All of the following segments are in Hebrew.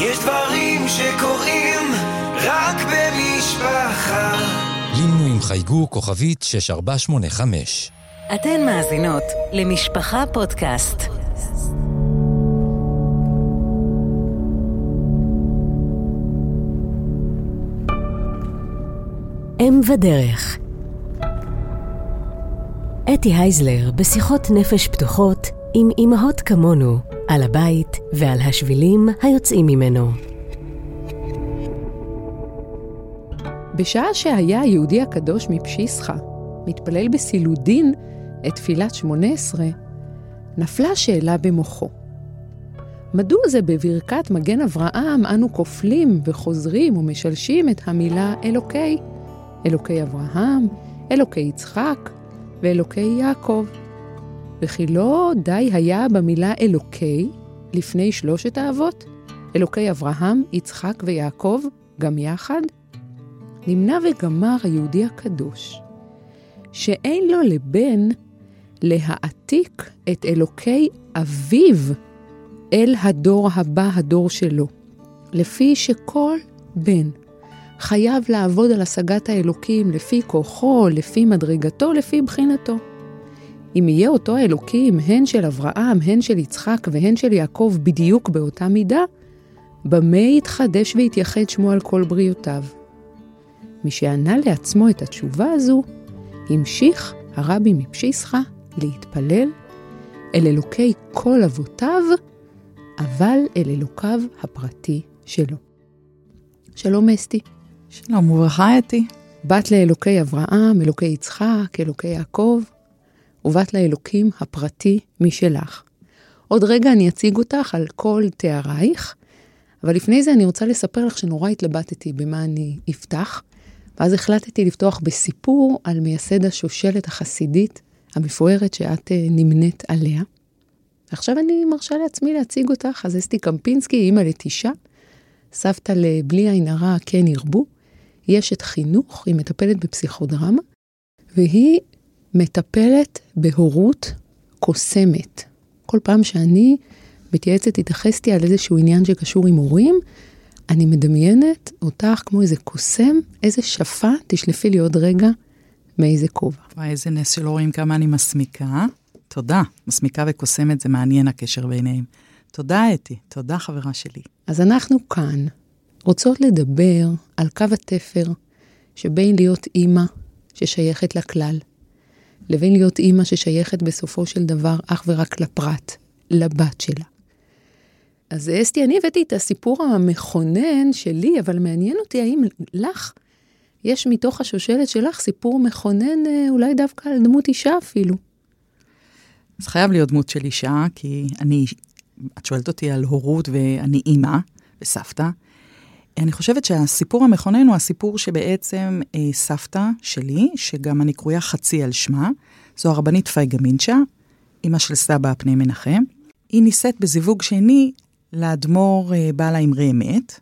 יש דברים שקורים רק במשפחה. לינו עם חייגו כוכבית 6485. אתן מאזינות למשפחה פודקאסט. אם ודרך אתי הייזלר בשיחות נפש פתוחות עם אמהות כמונו על הבית ועל השבילים היוצאים ממנו. בשעה שהיה היהודי הקדוש מפשיסחה מתפלל בסילודין את תפילת שמונה עשרה, נפלה שאלה במוחו. מדוע זה בברכת מגן אברהם אנו כופלים וחוזרים ומשלשים את המילה אלוקי? אלוקי אברהם, אלוקי יצחק ואלוקי יעקב. וכי לא די היה במילה אלוקי לפני שלושת האבות? אלוקי אברהם, יצחק ויעקב, גם יחד? נמנע וגמר היהודי הקדוש, שאין לו לבן להעתיק את אלוקי אביו אל הדור הבא, הדור שלו, לפי שכל בן חייב לעבוד על השגת האלוקים לפי כוחו, לפי מדרגתו, לפי בחינתו. אם יהיה אותו האלוקים, הן של אברהם, הן של יצחק והן של יעקב בדיוק באותה מידה, במה יתחדש ויתייחד שמו על כל בריאותיו? משענה לעצמו את התשובה הזו, המשיך הרבי מפשיסחה להתפלל אל אלוקי כל אבותיו, אבל אל אלוקיו הפרטי שלו. שלום אסתי. שלום וברכה אתי. בת לאלוקי אברהם, אלוקי יצחק, אלוקי יעקב, ובת לאלוקים הפרטי משלך. עוד רגע אני אציג אותך על כל תארייך, אבל לפני זה אני רוצה לספר לך שנורא התלבטתי במה אני אפתח, ואז החלטתי לפתוח בסיפור על מייסד השושלת החסידית המפוארת שאת אה, נמנית עליה. ועכשיו אני מרשה לעצמי להציג אותך, אז אסתי קמפינסקי, אימא לתשעה, סבתא לבלי עין הרע, כן ירבו, היא אשת חינוך, היא מטפלת בפסיכודרמה, והיא מטפלת בהורות קוסמת. כל פעם שאני מתייעצת איתך אסתי על איזשהו עניין שקשור עם הורים, אני מדמיינת אותך כמו איזה קוסם, איזה שפה, תשלפי לי עוד רגע מאיזה כובע. וואי, איזה נס שלא רואים כמה אני מסמיקה. תודה. מסמיקה וקוסמת, זה מעניין הקשר ביניהם. תודה, אתי. תודה, חברה שלי. אז אנחנו כאן רוצות לדבר על קו התפר שבין להיות אימא ששייכת לכלל, לבין להיות אימא ששייכת בסופו של דבר אך ורק לפרט, לבת שלה. אז אסתי, אני הבאתי את הסיפור המכונן שלי, אבל מעניין אותי האם לך יש מתוך השושלת שלך סיפור מכונן אה, אולי דווקא על דמות אישה אפילו. אז חייב להיות דמות של אישה, כי אני, את שואלת אותי על הורות ואני אימא וסבתא. אני חושבת שהסיפור המכונן הוא הסיפור שבעצם אה, סבתא שלי, שגם אני קרויה חצי על שמה, זו הרבנית פייגה מינצ'ה, אימא של סבא פני מנחם. היא נישאת בזיווג שני לאדמו"ר אה, בעל האמרי אמת,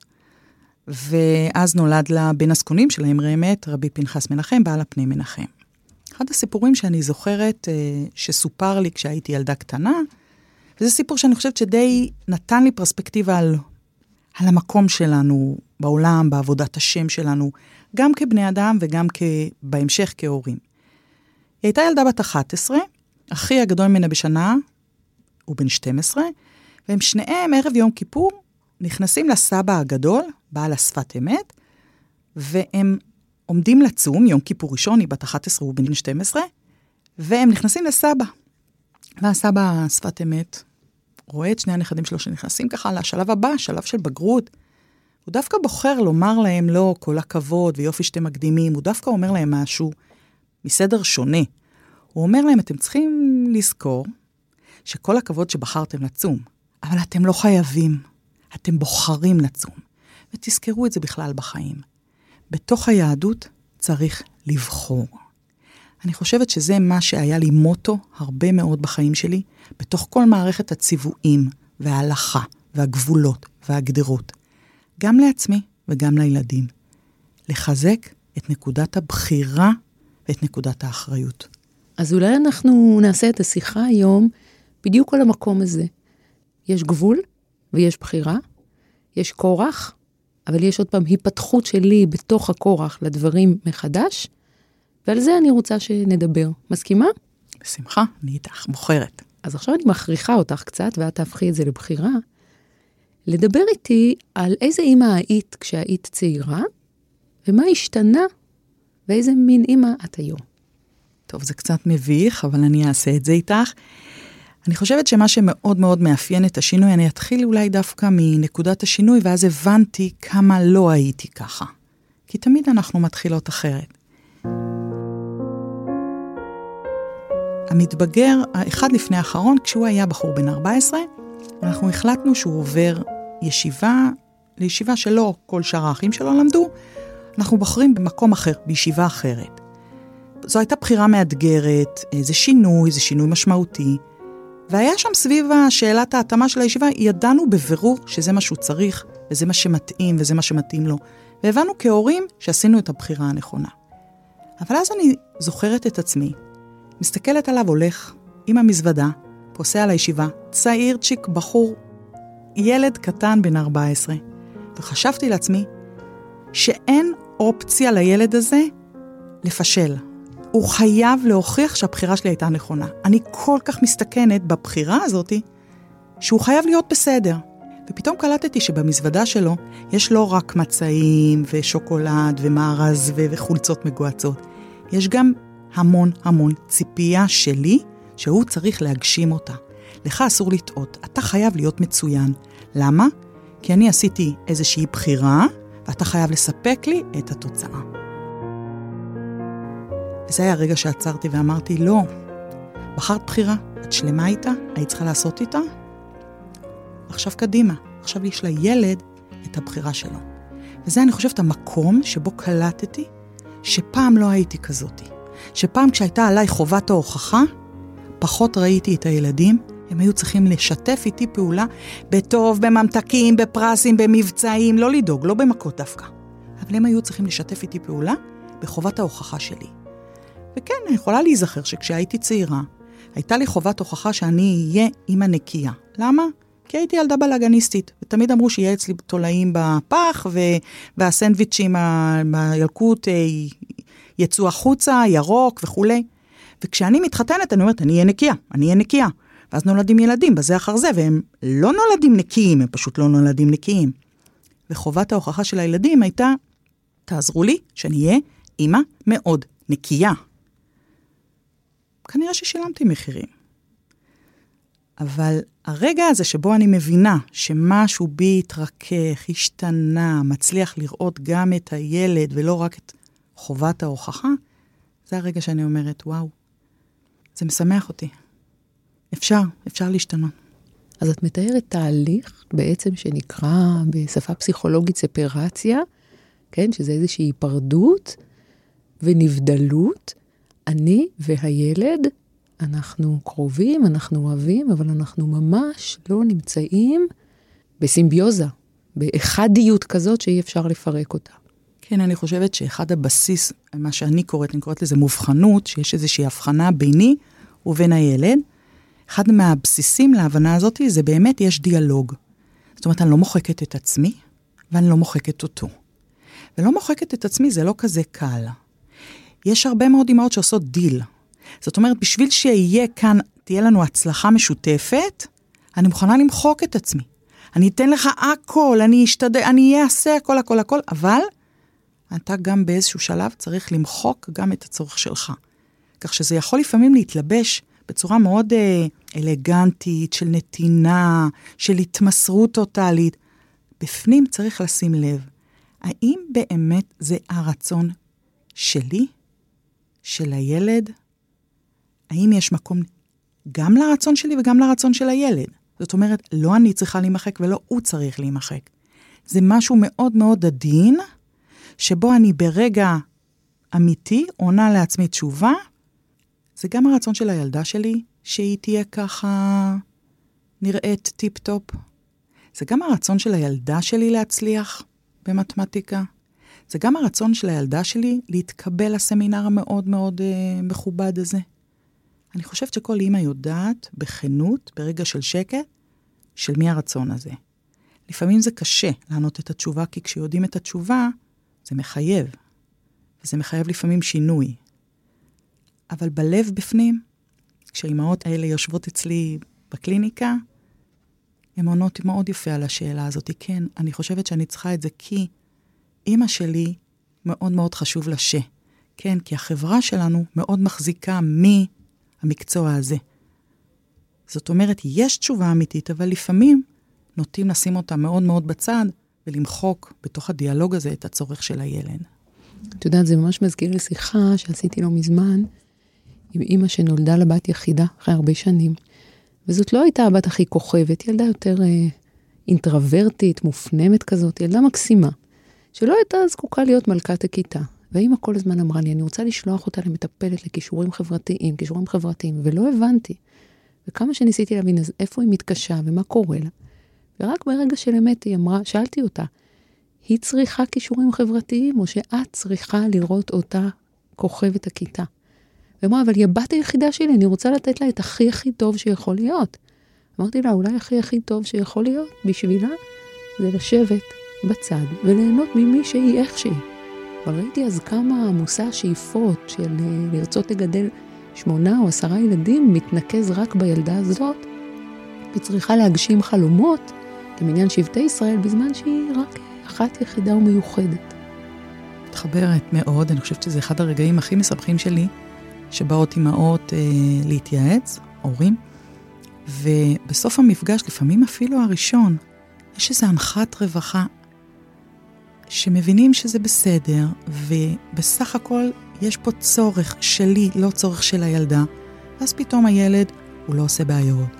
ואז נולד לה בן הזקונים של האמרי אמת, רבי פנחס מנחם, בעל הפני מנחם. אחד הסיפורים שאני זוכרת אה, שסופר לי כשהייתי ילדה קטנה, וזה סיפור שאני חושבת שדי נתן לי פרספקטיבה על, על המקום שלנו בעולם, בעבודת השם שלנו, גם כבני אדם וגם בהמשך כהורים. היא הייתה ילדה בת 11, אחי הגדול ממנה בשנה הוא בן 12, והם שניהם ערב יום כיפור נכנסים לסבא הגדול, בעל השפת אמת, והם עומדים לצום, יום כיפור ראשון, היא בת 11, הוא בן 12, והם נכנסים לסבא. והסבא, שפת אמת, רואה את שני הנכדים שלו שנכנסים ככה לשלב הבא, שלב של בגרות. הוא דווקא בוחר לומר להם לא, כל הכבוד ויופי שאתם מקדימים, הוא דווקא אומר להם משהו מסדר שונה. הוא אומר להם, אתם צריכים לזכור שכל הכבוד שבחרתם לצום, אבל אתם לא חייבים, אתם בוחרים לצום. ותזכרו את זה בכלל בחיים. בתוך היהדות צריך לבחור. אני חושבת שזה מה שהיה לי מוטו הרבה מאוד בחיים שלי, בתוך כל מערכת הציוויים וההלכה והגבולות והגדרות. גם לעצמי וגם לילדים. לחזק את נקודת הבחירה ואת נקודת האחריות. אז אולי אנחנו נעשה את השיחה היום בדיוק על המקום הזה. יש גבול ויש בחירה, יש כורח, אבל יש עוד פעם היפתחות שלי בתוך הכורח לדברים מחדש, ועל זה אני רוצה שנדבר. מסכימה? בשמחה, אני איתך, בוחרת. אז עכשיו אני מכריחה אותך קצת, ואת תהפכי את זה לבחירה, לדבר איתי על איזה אימא היית כשהיית צעירה, ומה השתנה, ואיזה מין אימא את היום. טוב, זה קצת מביך, אבל אני אעשה את זה איתך. אני חושבת שמה שמאוד מאוד מאפיין את השינוי, אני אתחיל אולי דווקא מנקודת השינוי, ואז הבנתי כמה לא הייתי ככה. כי תמיד אנחנו מתחילות אחרת. המתבגר, האחד לפני האחרון, כשהוא היה בחור בן 14, אנחנו החלטנו שהוא עובר ישיבה, לישיבה שלא כל שאר האחים שלו למדו, אנחנו בוחרים במקום אחר, בישיבה אחרת. זו הייתה בחירה מאתגרת, זה שינוי, זה שינוי משמעותי. והיה שם סביב השאלת ההתאמה של הישיבה, ידענו בבירור שזה מה שהוא צריך, וזה מה שמתאים, וזה מה שמתאים לו. והבנו כהורים שעשינו את הבחירה הנכונה. אבל אז אני זוכרת את עצמי, מסתכלת עליו הולך עם המזוודה, פוסע על הישיבה, צעירצ'יק, בחור, ילד קטן בן 14, וחשבתי לעצמי שאין אופציה לילד הזה לפשל. הוא חייב להוכיח שהבחירה שלי הייתה נכונה. אני כל כך מסתכנת בבחירה הזאת, שהוא חייב להיות בסדר. ופתאום קלטתי שבמזוודה שלו יש לא רק מצעים ושוקולד ומארז וחולצות מגועצות, יש גם המון המון ציפייה שלי שהוא צריך להגשים אותה. לך אסור לטעות, אתה חייב להיות מצוין. למה? כי אני עשיתי איזושהי בחירה, ואתה חייב לספק לי את התוצאה. וזה היה הרגע שעצרתי ואמרתי, לא, בחרת בחירה, את שלמה איתה, היית צריכה לעשות איתה? עכשיו קדימה, עכשיו יש לילד את הבחירה שלו. וזה, אני חושבת, המקום שבו קלטתי שפעם לא הייתי כזאתי. שפעם כשהייתה עליי חובת ההוכחה, פחות ראיתי את הילדים, הם היו צריכים לשתף איתי פעולה בטוב, בממתקים, בפרסים, במבצעים, לא לדאוג, לא במכות דווקא. אבל הם היו צריכים לשתף איתי פעולה בחובת ההוכחה שלי. וכן, אני יכולה להיזכר שכשהייתי צעירה, הייתה לי חובת הוכחה שאני אהיה אימא נקייה. למה? כי הייתי ילדה בלאגניסטית, ותמיד אמרו שיהיה אצלי תולעים בפח, ו... והסנדוויצ'ים בילקוט אה, יצאו החוצה, ירוק וכולי. וכשאני מתחתנת, אני אומרת, אני אהיה נקייה, אני אהיה נקייה. ואז נולדים ילדים בזה אחר זה, והם לא נולדים נקיים, הם פשוט לא נולדים נקיים. וחובת ההוכחה של הילדים הייתה, תעזרו לי שאני אהיה אימא מאוד נקייה. כנראה ששילמתי מחירים. אבל הרגע הזה שבו אני מבינה שמשהו בי התרכך, השתנה, מצליח לראות גם את הילד ולא רק את חובת ההוכחה, זה הרגע שאני אומרת, וואו, זה משמח אותי. אפשר, אפשר להשתנות. אז את מתארת תהליך בעצם שנקרא בשפה פסיכולוגית ספרציה, כן, שזה איזושהי היפרדות ונבדלות. אני והילד, אנחנו קרובים, אנחנו אוהבים, אבל אנחנו ממש לא נמצאים בסימביוזה, באחדיות כזאת שאי אפשר לפרק אותה. כן, אני חושבת שאחד הבסיס, מה שאני קוראת, אני קוראת לזה מובחנות, שיש איזושהי הבחנה ביני ובין הילד. אחד מהבסיסים להבנה הזאת זה באמת יש דיאלוג. זאת אומרת, אני לא מוחקת את עצמי, ואני לא מוחקת אותו. ולא מוחקת את עצמי זה לא כזה קל. יש הרבה מאוד אמהות שעושות דיל. זאת אומרת, בשביל שיהיה כאן, תהיה לנו הצלחה משותפת, אני מוכנה למחוק את עצמי. אני אתן לך הכל, אני אשתדל, אני אעשה הכל, הכל, הכל, אבל אתה גם באיזשהו שלב צריך למחוק גם את הצורך שלך. כך שזה יכול לפעמים להתלבש בצורה מאוד אה, אלגנטית, של נתינה, של התמסרות טוטאלית. בפנים צריך לשים לב, האם באמת זה הרצון שלי, של הילד? האם יש מקום גם לרצון שלי וגם לרצון של הילד? זאת אומרת, לא אני צריכה להימחק ולא הוא צריך להימחק. זה משהו מאוד מאוד עדין, שבו אני ברגע אמיתי עונה לעצמי תשובה, זה גם הרצון של הילדה שלי, שהיא תהיה ככה נראית טיפ-טופ. זה גם הרצון של הילדה שלי להצליח במתמטיקה. זה גם הרצון של הילדה שלי להתקבל לסמינר המאוד מאוד אה, מכובד הזה. אני חושבת שכל אימא יודעת בכנות, ברגע של שקט, של מי הרצון הזה. לפעמים זה קשה לענות את התשובה, כי כשיודעים את התשובה, זה מחייב. וזה מחייב לפעמים שינוי. אבל בלב בפנים, כשהאימהות האלה יושבות אצלי בקליניקה, הן עונות מאוד יפה על השאלה הזאת. כן, אני חושבת שאני צריכה את זה כי אימא שלי מאוד מאוד חשוב לה ש. כן, כי החברה שלנו מאוד מחזיקה מהמקצוע הזה. זאת אומרת, יש תשובה אמיתית, אבל לפעמים נוטים לשים אותה מאוד מאוד בצד ולמחוק בתוך הדיאלוג הזה את הצורך של הילד. את יודעת, זה ממש מזכיר לי שיחה שעשיתי לא מזמן עם אימא שנולדה לבת יחידה אחרי הרבה שנים. וזאת לא הייתה הבת הכי כוכבת, ילדה יותר אה, אינטרוורטית, מופנמת כזאת, ילדה מקסימה, שלא הייתה זקוקה להיות מלכת הכיתה. והאימא כל הזמן אמרה לי, אני רוצה לשלוח אותה למטפלת לכישורים חברתיים, כישורים חברתיים, ולא הבנתי. וכמה שניסיתי להבין, אז איפה היא מתקשה ומה קורה לה? ורק ברגע של אמת היא אמרה, שאלתי אותה, היא צריכה כישורים חברתיים, או שאת צריכה לראות אותה כוכבת הכיתה? ואמרה, אבל היא הבת היחידה שלי, אני רוצה לתת לה את הכי הכי טוב שיכול להיות. אמרתי לה, אולי הכי הכי טוב שיכול להיות בשבילה זה לשבת בצד וליהנות ממי שהיא איך שהיא. אבל ראיתי אז כמה מושא השאיפות של אה, לרצות לגדל שמונה או עשרה ילדים מתנקז רק בילדה הזאת, וצריכה להגשים חלומות כמניין שבטי ישראל בזמן שהיא רק אחת יחידה ומיוחדת. מתחברת מאוד, אני חושבת שזה אחד הרגעים הכי מסבכים שלי, שבאות אימהות אה, להתייעץ, הורים, ובסוף המפגש, לפעמים אפילו הראשון, יש איזו הנחת רווחה שמבינים שזה בסדר, ובסך הכל יש פה צורך שלי, לא צורך של הילדה, ואז פתאום הילד, הוא לא עושה בעיות,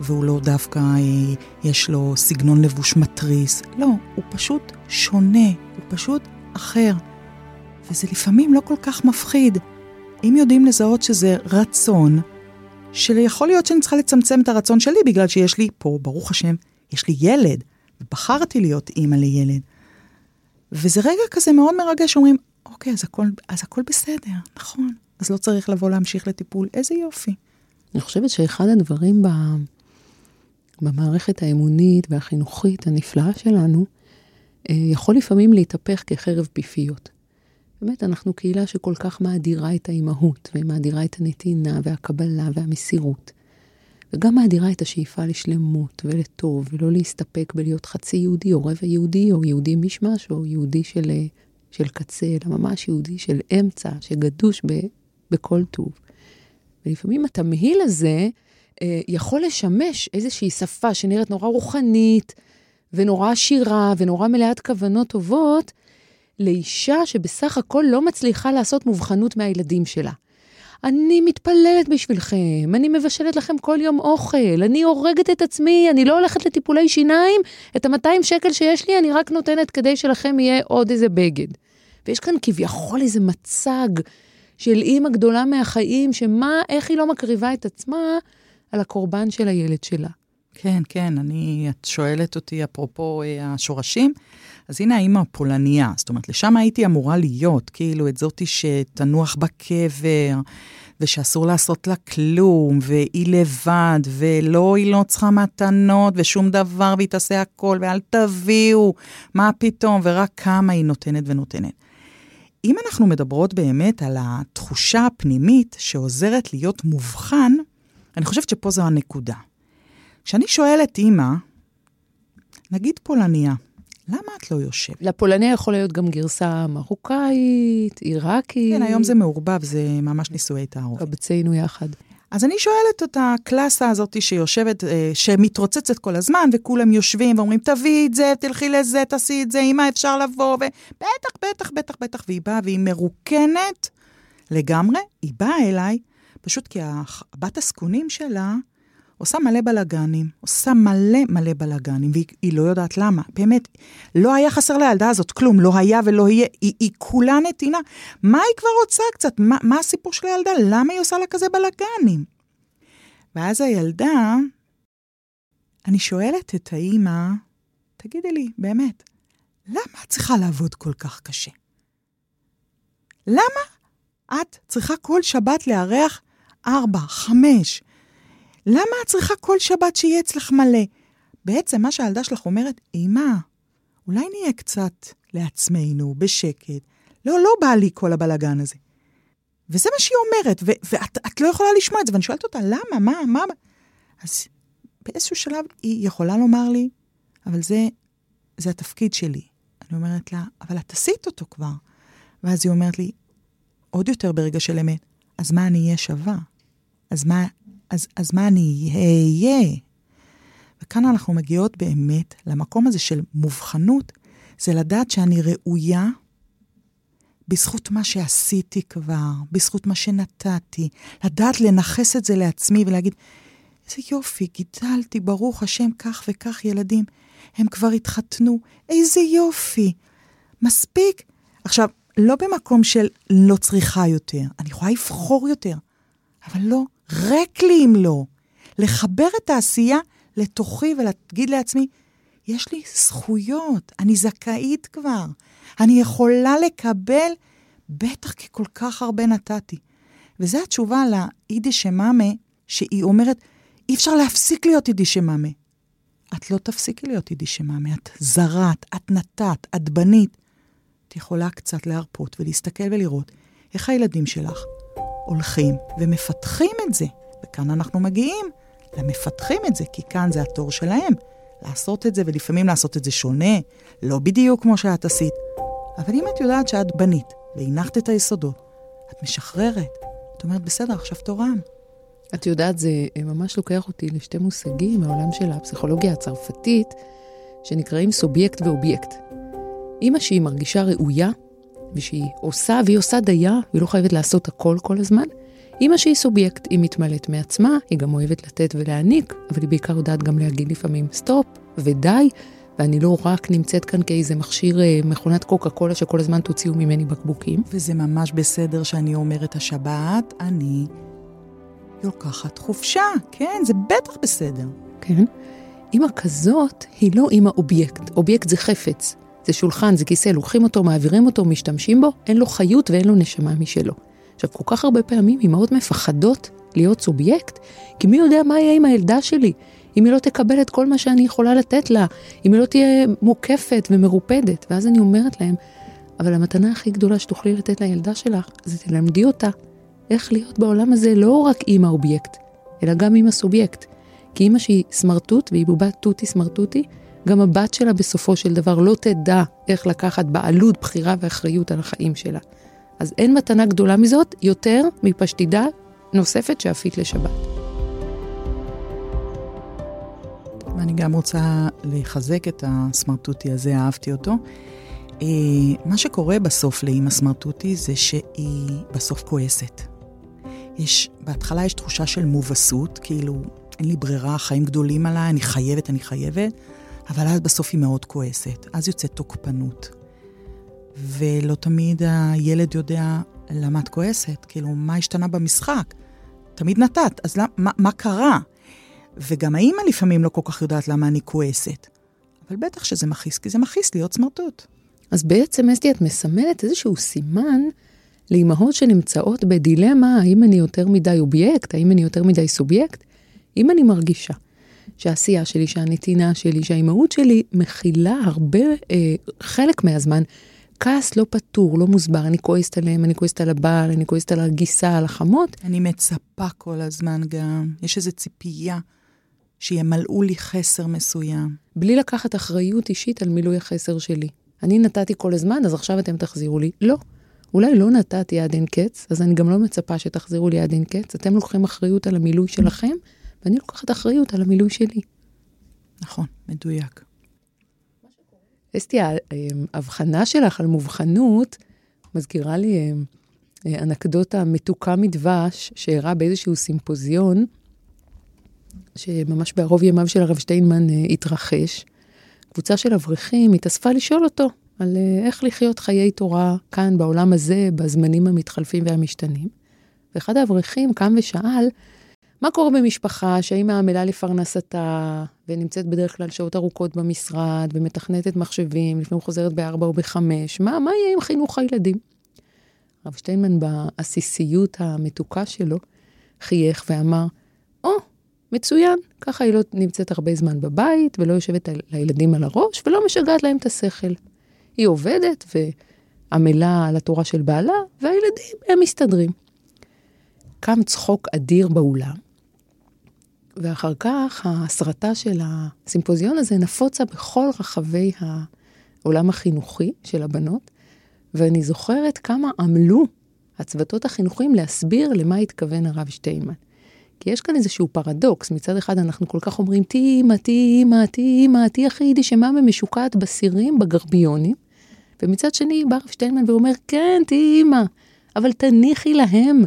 והוא לא דווקא, אה, יש לו סגנון לבוש מתריס, לא, הוא פשוט שונה, הוא פשוט אחר. וזה לפעמים לא כל כך מפחיד. אם יודעים לזהות שזה רצון, שיכול להיות שאני צריכה לצמצם את הרצון שלי בגלל שיש לי פה, ברוך השם, יש לי ילד, ובחרתי להיות אימא לילד. וזה רגע כזה מאוד מרגש, אומרים, אוקיי, אז הכל, אז הכל בסדר, נכון. אז לא צריך לבוא להמשיך לטיפול, איזה יופי. אני חושבת שאחד הדברים ב... במערכת האמונית והחינוכית הנפלאה שלנו, אה, יכול לפעמים להתהפך כחרב פיפיות. באמת, אנחנו קהילה שכל כך מאדירה את האימהות, ומאדירה את הנתינה והקבלה והמסירות. וגם מאדירה את השאיפה לשלמות ולטוב, ולא להסתפק בלהיות חצי יהודי או רבע יהודי, או יהודי משמש, או יהודי של, של קצה, אלא ממש יהודי של אמצע, שגדוש ב, בכל טוב. ולפעמים התמהיל הזה אה, יכול לשמש איזושהי שפה שנראית נורא רוחנית, ונורא עשירה, ונורא מלאת כוונות טובות, לאישה שבסך הכל לא מצליחה לעשות מובחנות מהילדים שלה. אני מתפללת בשבילכם, אני מבשלת לכם כל יום אוכל, אני הורגת את עצמי, אני לא הולכת לטיפולי שיניים, את ה-200 שקל שיש לי אני רק נותנת כדי שלכם יהיה עוד איזה בגד. ויש כאן כביכול איזה מצג של אימא גדולה מהחיים, שמה, איך היא לא מקריבה את עצמה על הקורבן של הילד שלה. כן, כן, אני, את שואלת אותי אפרופו אה, השורשים, אז הנה האימא הפולניה, זאת אומרת, לשם הייתי אמורה להיות, כאילו, את זאתי שתנוח בקבר, ושאסור לעשות לה כלום, והיא לבד, ולא, היא לא צריכה מתנות, ושום דבר, והיא תעשה הכל, ואל תביאו, מה פתאום, ורק כמה היא נותנת ונותנת. אם אנחנו מדברות באמת על התחושה הפנימית שעוזרת להיות מובחן, אני חושבת שפה זו הנקודה. כשאני שואלת אימא, נגיד פולניה, למה את לא יושבת? לפולניה יכול להיות גם גרסה מרוקאית, עיראקית. כן, היום זה מעורבב, זה ממש נישואי תערוף. קבצינו יחד. אז אני שואלת את הקלאסה הזאת שיושבת, אה, שמתרוצצת כל הזמן, וכולם יושבים ואומרים, תביאי את זה, תלכי לזה, תעשי את זה, אמא, אפשר לבוא, ובטח, בטח, בטח, בטח, והיא באה והיא מרוקנת לגמרי. היא באה אליי, פשוט כי הבת הזקונים שלה עושה מלא בלאגנים, עושה מלא מלא בלאגנים, והיא לא יודעת למה. באמת, לא היה חסר לילדה הזאת כלום, לא היה ולא יהיה, היא, היא כולה נתינה. מה היא כבר רוצה קצת? מה, מה הסיפור של הילדה? למה היא עושה לה כזה בלאגנים? ואז הילדה, אני שואלת את האימא, תגידי לי, באמת, למה את צריכה לעבוד כל כך קשה? למה את צריכה כל שבת לארח ארבע, חמש, למה את צריכה כל שבת שיהיה אצלך מלא? בעצם מה שהילדה שלך אומרת, אמא, אולי נהיה קצת לעצמנו, בשקט. לא, לא בא לי כל הבלגן הזה. וזה מה שהיא אומרת, ו- ואת לא יכולה לשמוע את זה, ואני שואלת אותה, למה, מה, מה? אז באיזשהו שלב היא יכולה לומר לי, אבל זה, זה התפקיד שלי. אני אומרת לה, אבל את עשית אותו כבר. ואז היא אומרת לי, עוד יותר ברגע של אמת, אז מה אני אהיה שווה? אז מה, אז, אז מה אני אהיה? וכאן אנחנו מגיעות באמת למקום הזה של מובחנות, זה לדעת שאני ראויה בזכות מה שעשיתי כבר, בזכות מה שנתתי, לדעת לנכס את זה לעצמי ולהגיד, איזה יופי, גידלתי, ברוך השם, כך וכך ילדים. הם כבר התחתנו, איזה יופי. מספיק. עכשיו, לא במקום של לא צריכה יותר, אני יכולה לבחור יותר, אבל לא, ריק לי אם לא. לחבר את העשייה לתוכי ולהגיד לעצמי, יש לי זכויות, אני זכאית כבר, אני יכולה לקבל, בטח כי כל כך הרבה נתתי. וזו התשובה לאידיש מאמה, שהיא אומרת, אי אפשר להפסיק להיות יידיש מאמה. את לא תפסיקי להיות יידיש מאמה, את זרעת, את נתת, את בנית. את יכולה קצת להרפות ולהסתכל ולראות איך הילדים שלך הולכים ומפתחים את זה. וכאן אנחנו מגיעים למפתחים את זה, כי כאן זה התור שלהם לעשות את זה, ולפעמים לעשות את זה שונה, לא בדיוק כמו שאת עשית. אבל אם את יודעת שאת בנית והנחת את היסודות, את משחררת. את אומרת, בסדר, עכשיו תורם. את יודעת, זה ממש לוקח אותי לשתי מושגים מהעולם של הפסיכולוגיה הצרפתית, שנקראים סובייקט ואובייקט. אימא שהיא מרגישה ראויה, ושהיא עושה, והיא עושה דייה, והיא לא חייבת לעשות הכל כל הזמן. אימא שהיא סובייקט, היא מתמלאת מעצמה, היא גם אוהבת לתת ולהעניק, אבל היא בעיקר יודעת גם להגיד לפעמים סטופ ודי, ואני לא רק נמצאת כאן כאיזה מכשיר אה, מכונת קוקה קולה שכל הזמן תוציאו ממני בקבוקים. וזה ממש בסדר שאני אומרת השבת, אני לוקחת חופשה. כן, זה בטח בסדר. כן. אימא כזאת היא לא אימא אובייקט. אובייקט זה חפץ. זה שולחן, זה כיסא, לוקחים אותו, מעבירים אותו, משתמשים בו, אין לו חיות ואין לו נשמה משלו. עכשיו, כל כך הרבה פעמים אימהות מפחדות להיות סובייקט, כי מי יודע מה יהיה עם הילדה שלי, אם היא לא תקבל את כל מה שאני יכולה לתת לה, אם היא לא תהיה מוקפת ומרופדת. ואז אני אומרת להם, אבל המתנה הכי גדולה שתוכלי לתת לילדה שלך, זה תלמדי אותה איך להיות בעולם הזה לא רק אימא אובייקט, אלא גם אימא סובייקט. כי אימא שהיא סמרטוט, והיא בובת תותי סמרטוטי, גם הבת שלה בסופו של דבר לא תדע איך לקחת בעלות, בחירה ואחריות על החיים שלה. אז אין מתנה גדולה מזאת יותר מפשטידה נוספת שאפית לשבת. ואני גם רוצה לחזק את הסמרטוטי הזה, אהבתי אותו. אה, מה שקורה בסוף לאימא סמרטוטי זה שהיא בסוף כועסת. יש, בהתחלה יש תחושה של מובסות, כאילו, אין לי ברירה, חיים גדולים עליי, אני חייבת, אני חייבת, אבל אז בסוף היא מאוד כועסת. אז יוצאת תוקפנות. ולא תמיד הילד יודע למה את כועסת, כאילו, מה השתנה במשחק? תמיד נתת, אז למה, מה, מה קרה? וגם האימא לפעמים לא כל כך יודעת למה אני כועסת. אבל בטח שזה מכעיס, כי זה מכעיס להיות סמרטוט. אז בעצם, אסתי, את מסמלת איזשהו סימן לאימהות שנמצאות בדילמה, האם אני יותר מדי אובייקט, האם אני יותר מדי סובייקט? אם אני מרגישה שהעשייה שלי, שהנתינה שלי, שהאימהות שלי מכילה הרבה, אה, חלק מהזמן, כעס לא פתור, לא מוסבר, אני כועסת עליהם, אני כועסת על הבעל, אני כועסת על הגיסה, על החמות. אני מצפה כל הזמן גם, יש איזו ציפייה שימלאו לי חסר מסוים. בלי לקחת אחריות אישית על מילוי החסר שלי. אני נתתי כל הזמן, אז עכשיו אתם תחזירו לי. לא. אולי לא נתתי עד אין קץ, אז אני גם לא מצפה שתחזירו לי עד אין קץ. אתם לוקחים אחריות על המילוי שלכם, ואני לוקחת אחריות על המילוי שלי. נכון, מדויק. אסתי, ההבחנה שלך על מובחנות מזכירה לי אה, אנקדוטה מתוקה מדבש שאירע באיזשהו סימפוזיון, שממש בערוב ימיו של הרב שטיינמן אה, התרחש. קבוצה של אברכים התאספה לשאול אותו על אה, איך לחיות חיי תורה כאן, בעולם הזה, בזמנים המתחלפים והמשתנים. ואחד האברכים קם ושאל, מה קורה במשפחה שהאימא עמלה לפרנסתה, ונמצאת בדרך כלל שעות ארוכות במשרד, ומתכנתת מחשבים, לפעמים חוזרת בארבע או בחמש, מה, מה יהיה עם חינוך הילדים? הרב שטיינמן בעסיסיות המתוקה שלו, חייך ואמר, או, oh, מצוין, ככה היא לא נמצאת הרבה זמן בבית, ולא יושבת לילדים על הראש, ולא משגעת להם את השכל. היא עובדת ועמלה על התורה של בעלה, והילדים, הם מסתדרים. קם צחוק אדיר באולם, ואחר כך ההסרטה של הסימפוזיון הזה נפוצה בכל רחבי העולם החינוכי של הבנות, ואני זוכרת כמה עמלו הצוותות החינוכיים להסביר למה התכוון הרב שטיינמן. כי יש כאן איזשהו פרדוקס, מצד אחד אנחנו כל כך אומרים, תהי אימא, תהי אימא, תהי אימא, תהי הכי יידישמה ומשוקעת בסירים, בגרביונים, ומצד שני בא הרב שטיינמן ואומר, כן, תהי אימא, אבל תניחי להם.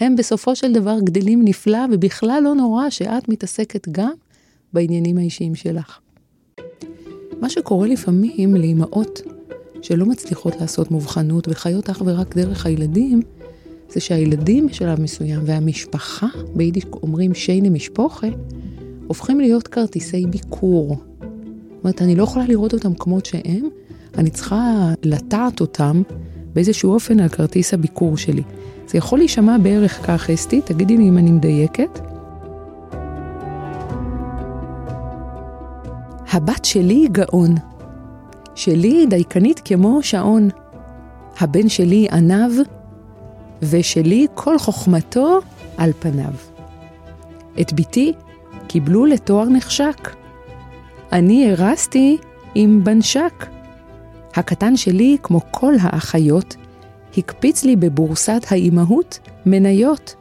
הם בסופו של דבר גדלים נפלא, ובכלל לא נורא שאת מתעסקת גם בעניינים האישיים שלך. מה שקורה לפעמים לאימהות שלא מצליחות לעשות מובחנות וחיות אך ורק דרך הילדים, זה שהילדים בשלב מסוים והמשפחה, ביידיש אומרים שיינה משפוחה, הופכים להיות כרטיסי ביקור. זאת אומרת, אני לא יכולה לראות אותם כמות שהם, אני צריכה לטעת אותם באיזשהו אופן על כרטיס הביקור שלי. זה יכול להישמע בערך כך, אסתי, תגידי לי אם אני מדייקת. הבת שלי גאון. שלי דייקנית כמו שעון. הבן שלי ענב, ושלי כל חוכמתו על פניו. את בתי קיבלו לתואר נחשק. אני הרסתי עם בנשק. הקטן שלי, כמו כל האחיות, הקפיץ לי בבורסת האימהות מניות.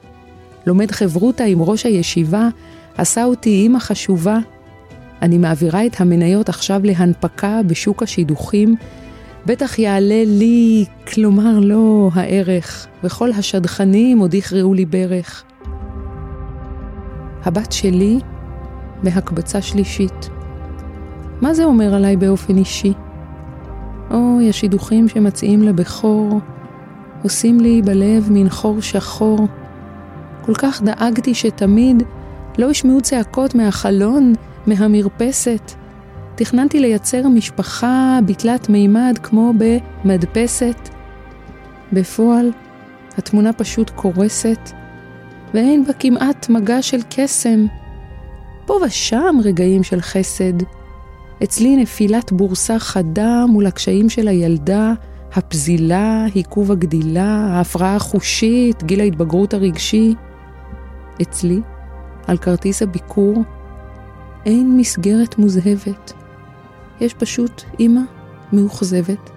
לומד חברותה עם ראש הישיבה, עשה אותי אימא חשובה. אני מעבירה את המניות עכשיו להנפקה בשוק השידוכים. בטח יעלה לי, כלומר לא הערך, וכל השדכנים עוד יכרעו לי ברך. הבת שלי בהקבצה שלישית. מה זה אומר עליי באופן אישי? אוי, השידוכים שמציעים לבכור, עושים לי בלב מין חור שחור. כל כך דאגתי שתמיד לא ישמעו צעקות מהחלון, מהמרפסת. תכננתי לייצר משפחה בתלת מימד כמו במדפסת. בפועל, התמונה פשוט קורסת, ואין בה כמעט מגע של קסם. פה ושם רגעים של חסד. אצלי נפילת בורסה חדה מול הקשיים של הילדה, הפזילה, עיכוב הגדילה, ההפרעה החושית, גיל ההתבגרות הרגשי. אצלי, על כרטיס הביקור, אין מסגרת מוזהבת. יש פשוט אימא מאוכזבת,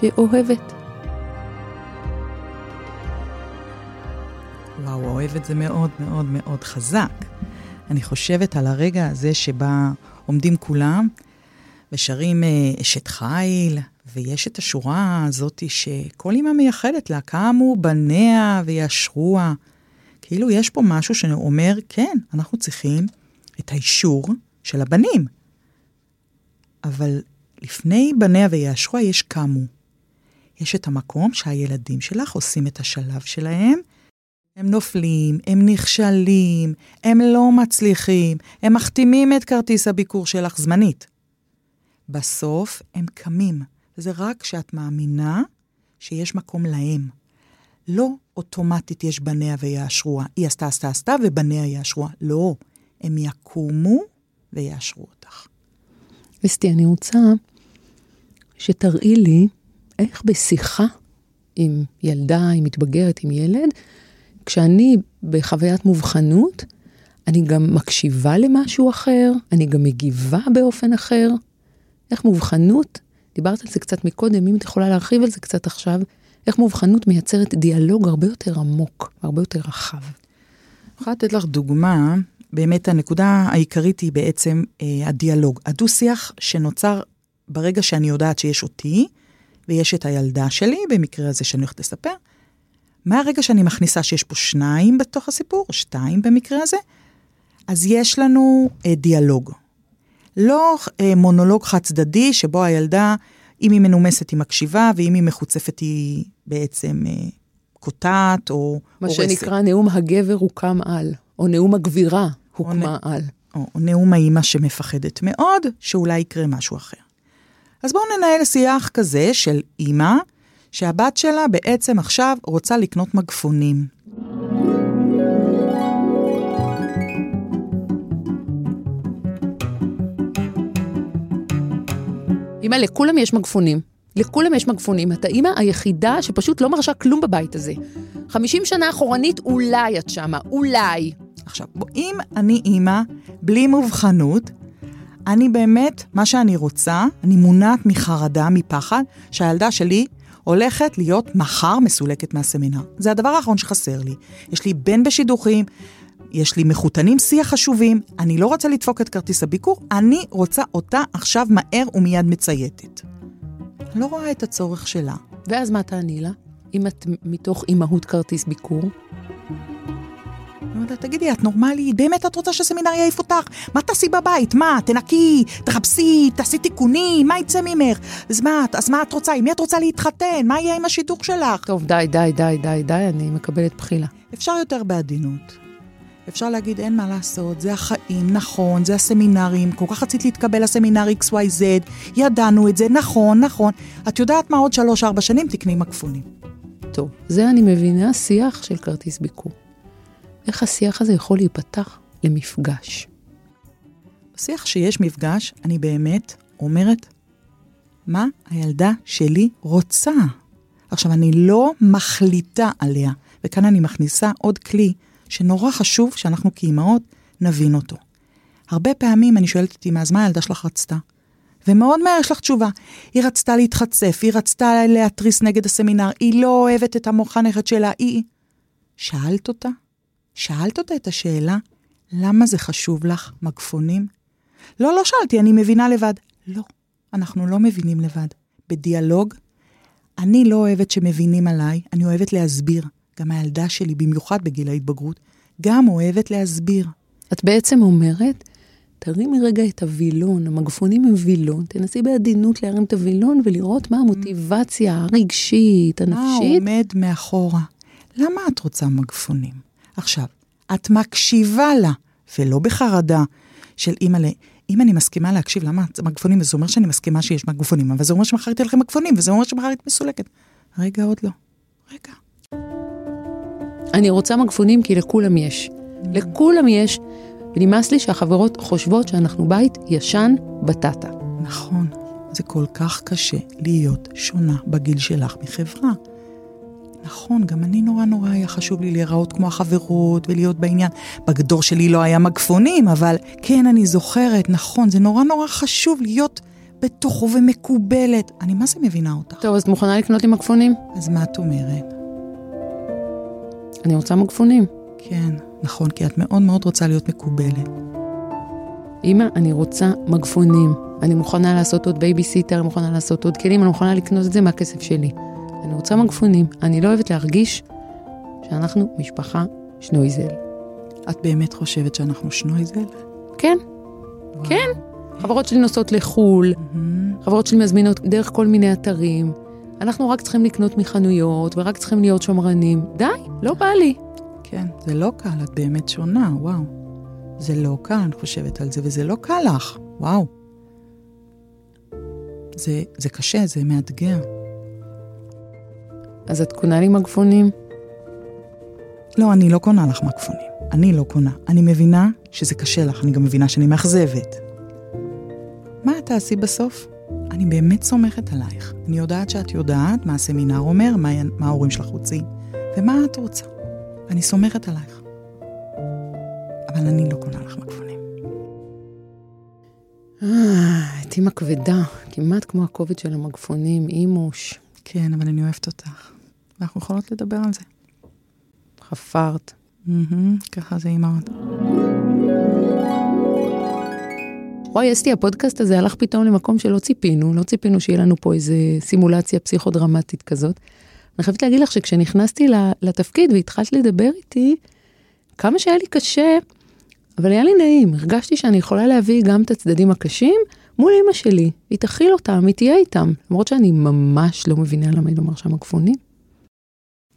שאוהבת. וואו, אוהבת זה מאוד מאוד מאוד חזק. אני חושבת על הרגע הזה שבה עומדים כולם ושרים אה, אשת חיל, ויש את השורה הזאת שכל אימא מייחדת לה, קמו בניה וישרוה. כאילו יש פה משהו שאומר, כן, אנחנו צריכים את האישור של הבנים. אבל לפני בניה וישרוה יש קמו. יש את המקום שהילדים שלך עושים את השלב שלהם. הם נופלים, הם נכשלים, הם לא מצליחים, הם מחתימים את כרטיס הביקור שלך זמנית. בסוף הם קמים, וזה רק כשאת מאמינה שיש מקום להם. לא אוטומטית יש בניה ויאשרוה. היא עשתה, עשתה, עשתה, ובניה יאשרוה. לא, הם יקומו ויאשרו אותך. אסתי, אני רוצה שתראי לי איך בשיחה עם ילדה, עם מתבגרת, עם ילד, כשאני בחוויית מובחנות, אני גם מקשיבה למשהו אחר, אני גם מגיבה באופן אחר. איך מובחנות, דיברת על זה קצת מקודם, אם את יכולה להרחיב על זה קצת עכשיו, איך מובחנות מייצרת דיאלוג הרבה יותר עמוק, הרבה יותר רחב. אני יכולה לתת לך דוגמה, באמת הנקודה העיקרית היא בעצם אה, הדיאלוג, הדו-שיח שנוצר ברגע שאני יודעת שיש אותי, ויש את הילדה שלי, במקרה הזה שאני הולכת לספר, מהרגע שאני מכניסה שיש פה שניים בתוך הסיפור, או שתיים במקרה הזה, אז יש לנו אה, דיאלוג. לא אה, מונולוג חד צדדי, שבו הילדה, אם היא מנומסת היא מקשיבה, ואם היא מחוצפת היא בעצם אה, קוטעת או הורסת. מה שנקרא נאום הגבר הוקם על, או נאום הגבירה הוקמה או על. או, או נאום האימא שמפחדת מאוד, שאולי יקרה משהו אחר. אז בואו ננהל שיח כזה של אימא, שהבת שלה בעצם עכשיו רוצה לקנות מגפונים. אמא, לכולם יש מגפונים. לכולם יש מגפונים. את האימא היחידה שפשוט לא מרשה כלום בבית הזה. 50 שנה אחורנית, אולי את שמה, אולי. עכשיו, אם אני אימא, בלי מובחנות, אני באמת, מה שאני רוצה, אני מונעת מחרדה, מפחד, שהילדה שלי הולכת להיות מחר מסולקת מהסמינר. זה הדבר האחרון שחסר לי. יש לי בן בשידוכים, יש לי מחותנים שיח חשובים, אני לא רוצה לדפוק את כרטיס הביקור, אני רוצה אותה עכשיו מהר ומיד מצייתת. לא רואה את הצורך שלה. ואז מה תעני לה? אם את מתוך אימהות כרטיס ביקור? תגידי, את נורמלית? באמת את רוצה שהסמינר יעיף אותך? מה תעשי בבית? מה, תנקי, תחפשי, תעשי תיקונים, מה יצא ממך? אז מה, אז מה את רוצה? עם מי את רוצה להתחתן? מה יהיה עם השידוך שלך? טוב, די, די, די, די, די, אני מקבלת בחילה. אפשר יותר בעדינות. אפשר להגיד, אין מה לעשות, זה החיים, נכון, זה הסמינרים, כל כך רצית להתקבל לסמינר XYZ, ידענו את זה, נכון, נכון. את יודעת מה, עוד שלוש-ארבע שנים תקני מקפונים. טוב, זה אני מבינה שיח של כרטיס ביקור. איך השיח הזה יכול להיפתח למפגש? בשיח שיש מפגש, אני באמת אומרת, מה הילדה שלי רוצה? עכשיו, אני לא מחליטה עליה, וכאן אני מכניסה עוד כלי שנורא חשוב שאנחנו כאימהות נבין אותו. הרבה פעמים אני שואלת אותי, אז מה הילדה שלך רצתה? ומאוד מהר יש לך תשובה. היא רצתה להתחצף, היא רצתה להתריס נגד הסמינר, היא לא אוהבת את המוחנכת שלה, היא... שאלת אותה? שאלת אותה את השאלה, למה זה חשוב לך, מגפונים? לא, לא שאלתי, אני מבינה לבד. לא, אנחנו לא מבינים לבד. בדיאלוג, אני לא אוהבת שמבינים עליי, אני אוהבת להסביר. גם הילדה שלי, במיוחד בגיל ההתבגרות, גם אוהבת להסביר. את בעצם אומרת, תרימי רגע את הווילון, המגפונים הם וילון, תנסי בעדינות להרים את הווילון ולראות מה המוטיבציה הרגשית, הנפשית. מה עומד מאחורה? למה את רוצה מגפונים? עכשיו, את מקשיבה לה, ולא בחרדה של אימא ל... אם אני מסכימה להקשיב, למה מגפונים? זה אומר שאני מסכימה שיש מגפונים, אבל זה אומר שמחר תהיה לכם מגפונים, וזה אומר שמחר את מסולקת. רגע, עוד לא. רגע. אני רוצה מגפונים כי לכולם יש. לכולם יש, ונמאס לי שהחברות חושבות שאנחנו בית ישן בטטה. נכון, זה כל כך קשה להיות שונה בגיל שלך מחברה. נכון, גם אני נורא נורא היה חשוב לי להיראות כמו החברות ולהיות בעניין. בגדור שלי לא היה מגפונים, אבל כן, אני זוכרת, נכון, זה נורא נורא חשוב להיות בתוכו ומקובלת. אני מה זה מבינה אותך? טוב, אז את מוכנה לקנות לי מגפונים? אז מה את אומרת? אני רוצה מגפונים. כן, נכון, כי את מאוד מאוד רוצה להיות מקובלת. אמא, אני רוצה מגפונים. אני מוכנה לעשות עוד בייביסיטר, אני מוכנה לעשות עוד כלים, אני מוכנה לקנות את זה מהכסף שלי. אני רוצה מגפונים. אני לא אוהבת להרגיש שאנחנו משפחה שנויזל. את באמת חושבת שאנחנו שנויזל? כן, וואו. כן. חברות שלי נוסעות לחו"ל, מהמם. חברות שלי מזמינות דרך כל מיני אתרים. אנחנו רק צריכים לקנות מחנויות, ורק צריכים להיות שמרנים. די, לא בא לי. כן, זה לא קל, את באמת שונה, וואו. זה לא קל, אני חושבת על זה, וזה לא קל לך, וואו. זה, זה קשה, זה מאתגר. אז את קונה לי מגפונים? לא, אני לא קונה לך מגפונים. אני לא קונה. אני מבינה שזה קשה לך, אני גם מבינה שאני מאכזבת. מה את תעשי בסוף? אני באמת סומכת עלייך. אני יודעת שאת יודעת מה הסמינר אומר, מה, מה ההורים שלך רוצים, ומה את רוצה. אני סומכת עלייך. אבל אני לא קונה לך מגפונים. אה, את אימא כבדה, כמעט כמו הכובד של המגפונים, אימוש. כן, אבל אני אוהבת אותך. ואנחנו יכולות לדבר על זה. חפרת. מהמם, ככה זה אימהות. וואי, אסתי, הפודקאסט הזה הלך פתאום למקום שלא ציפינו, לא ציפינו שיהיה לנו פה איזה סימולציה פסיכודרמטית כזאת. אני חייבת להגיד לך שכשנכנסתי לתפקיד והתחלת לדבר איתי, כמה שהיה לי קשה, אבל היה לי נעים, הרגשתי שאני יכולה להביא גם את הצדדים הקשים מול אמא שלי, היא תכיל אותם, היא תהיה איתם, למרות שאני ממש לא מבינה למה היא לא מרשה מגפונים.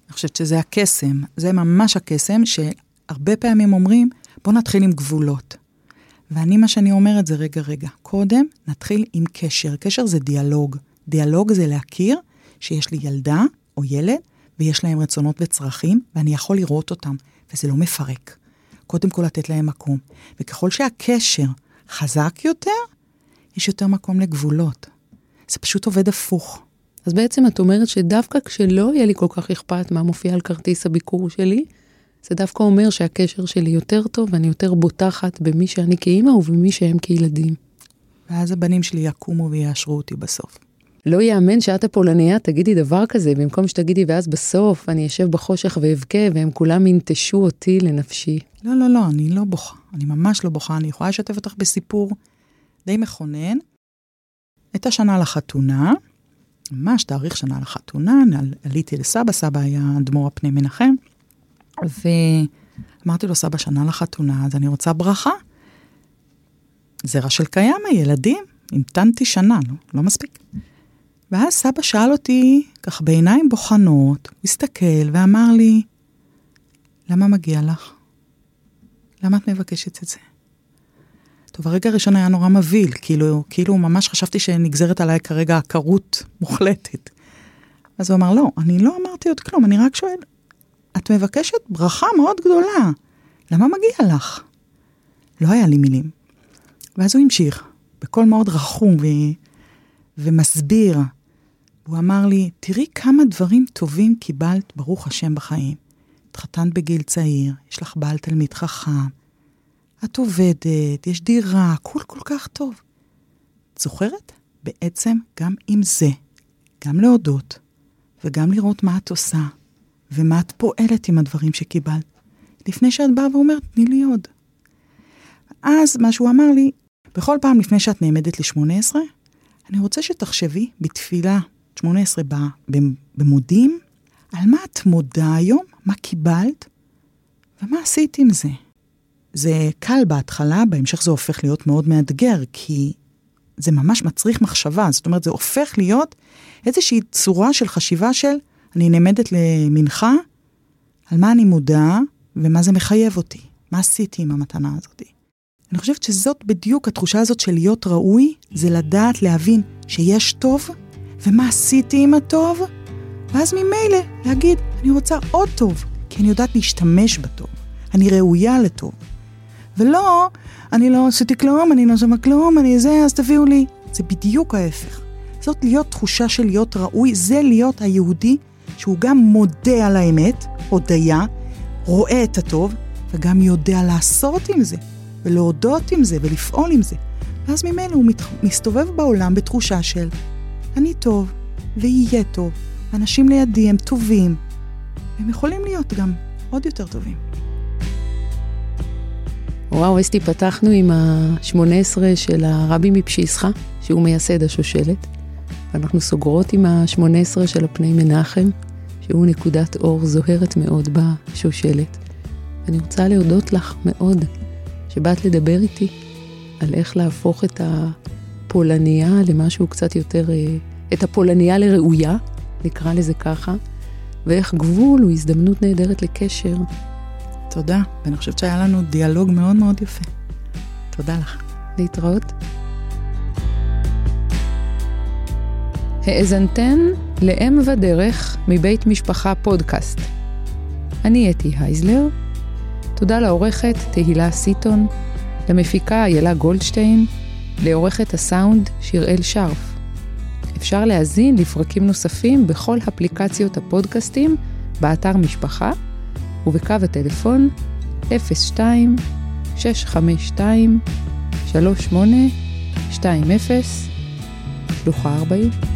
אני חושבת שזה הקסם, זה ממש הקסם שהרבה פעמים אומרים, בוא נתחיל עם גבולות. ואני, מה שאני אומרת זה, רגע, רגע, קודם נתחיל עם קשר. קשר זה דיאלוג. דיאלוג זה להכיר שיש לי ילדה או ילד, ויש להם רצונות וצרכים, ואני יכול לראות אותם, וזה לא מפרק. קודם כל לתת להם מקום. וככל שהקשר חזק יותר, יש יותר מקום לגבולות. זה פשוט עובד הפוך. אז בעצם את אומרת שדווקא כשלא יהיה לי כל כך אכפת מה מופיע על כרטיס הביקור שלי, זה דווקא אומר שהקשר שלי יותר טוב ואני יותר בוטחת במי שאני כאימא ובמי שהם כילדים. ואז הבנים שלי יקומו ויאשרו אותי בסוף. לא יאמן שאת הפולניה תגידי דבר כזה, במקום שתגידי, ואז בסוף אני אשב בחושך ואבכה, והם כולם ינטשו אותי לנפשי. לא, לא, לא, אני לא בוכה. אני ממש לא בוכה. אני יכולה לשתף אותך בסיפור די מכונן. הייתה שנה לחתונה, ממש תאריך שנה לחתונה, עליתי לסבא, סבא היה אדמו"ר הפני מנחם, ואמרתי לו, סבא, שנה לחתונה, אז אני רוצה ברכה. זרע של קיים, הילדים, המתנתי שנה, לא, לא מספיק. ואז סבא שאל אותי, כך בעיניים בוחנות, הסתכל ואמר לי, למה מגיע לך? למה את מבקשת את זה? טוב, הרגע הראשון היה נורא מבהיל, כאילו, כאילו ממש חשבתי שנגזרת עליי כרגע עקרות מוחלטת. אז הוא אמר, לא, אני לא אמרתי עוד כלום, אני רק שואל, את מבקשת ברכה מאוד גדולה, למה מגיע לך? לא היה לי מילים. ואז הוא המשיך, בקול מאוד רחום ו... ומסביר. הוא אמר לי, תראי כמה דברים טובים קיבלת, ברוך השם, בחיים. התחתנת בגיל צעיר, יש לך בעל תלמיד חכם, את עובדת, יש דירה, הכול כל כך טוב. את זוכרת? בעצם גם עם זה, גם להודות, וגם לראות מה את עושה, ומה את פועלת עם הדברים שקיבלת, לפני שאת באה ואומרת, תני לי עוד. אז מה שהוא אמר לי, בכל פעם לפני שאת נעמדת ל-18, אני רוצה שתחשבי בתפילה 18 במודים, על מה את מודה היום, מה קיבלת, ומה עשית עם זה. זה קל בהתחלה, בהמשך זה הופך להיות מאוד מאתגר, כי זה ממש מצריך מחשבה. זאת אומרת, זה הופך להיות איזושהי צורה של חשיבה של, אני נעמדת למנחה, על מה אני מודה ומה זה מחייב אותי. מה עשיתי עם המתנה הזאת? אני חושבת שזאת בדיוק התחושה הזאת של להיות ראוי, זה לדעת להבין שיש טוב, ומה עשיתי עם הטוב, ואז ממילא להגיד, אני רוצה עוד טוב, כי אני יודעת להשתמש בטוב. אני ראויה לטוב. ולא, אני לא עשיתי כלום, אני לא שמה כלום, אני זה, אז תביאו לי. זה בדיוק ההפך. זאת להיות תחושה של להיות ראוי, זה להיות היהודי שהוא גם מודה על האמת, הודיה, רואה את הטוב, וגם יודע לעשות עם זה, ולהודות עם זה, ולפעול עם זה. ואז ממילא הוא מת, מסתובב בעולם בתחושה של אני טוב, ויהיה טוב, אנשים לידי הם טובים, הם יכולים להיות גם עוד יותר טובים. וואו, אסתי, פתחנו עם ה-18 של הרבי מפשיסחה, שהוא מייסד השושלת, ואנחנו סוגרות עם ה-18 של הפני מנחם, שהוא נקודת אור זוהרת מאוד בשושלת. ואני רוצה להודות לך מאוד שבאת לדבר איתי על איך להפוך את הפולניה למשהו קצת יותר, אה, את הפולניה לראויה, נקרא לזה ככה, ואיך גבול הוא הזדמנות נהדרת לקשר תודה, ואני חושבת שהיה לנו דיאלוג מאוד מאוד יפה. תודה לך. להתראות. האזנתן לאם ודרך מבית משפחה פודקאסט. אני אתי הייזלר. תודה לעורכת תהילה סיטון, למפיקה איילה גולדשטיין, לעורכת הסאונד שיראל שרף. אפשר להאזין לפרקים נוספים בכל אפליקציות הפודקאסטים, באתר משפחה ובקו הטלפון 02 652 3820 שלוחה 40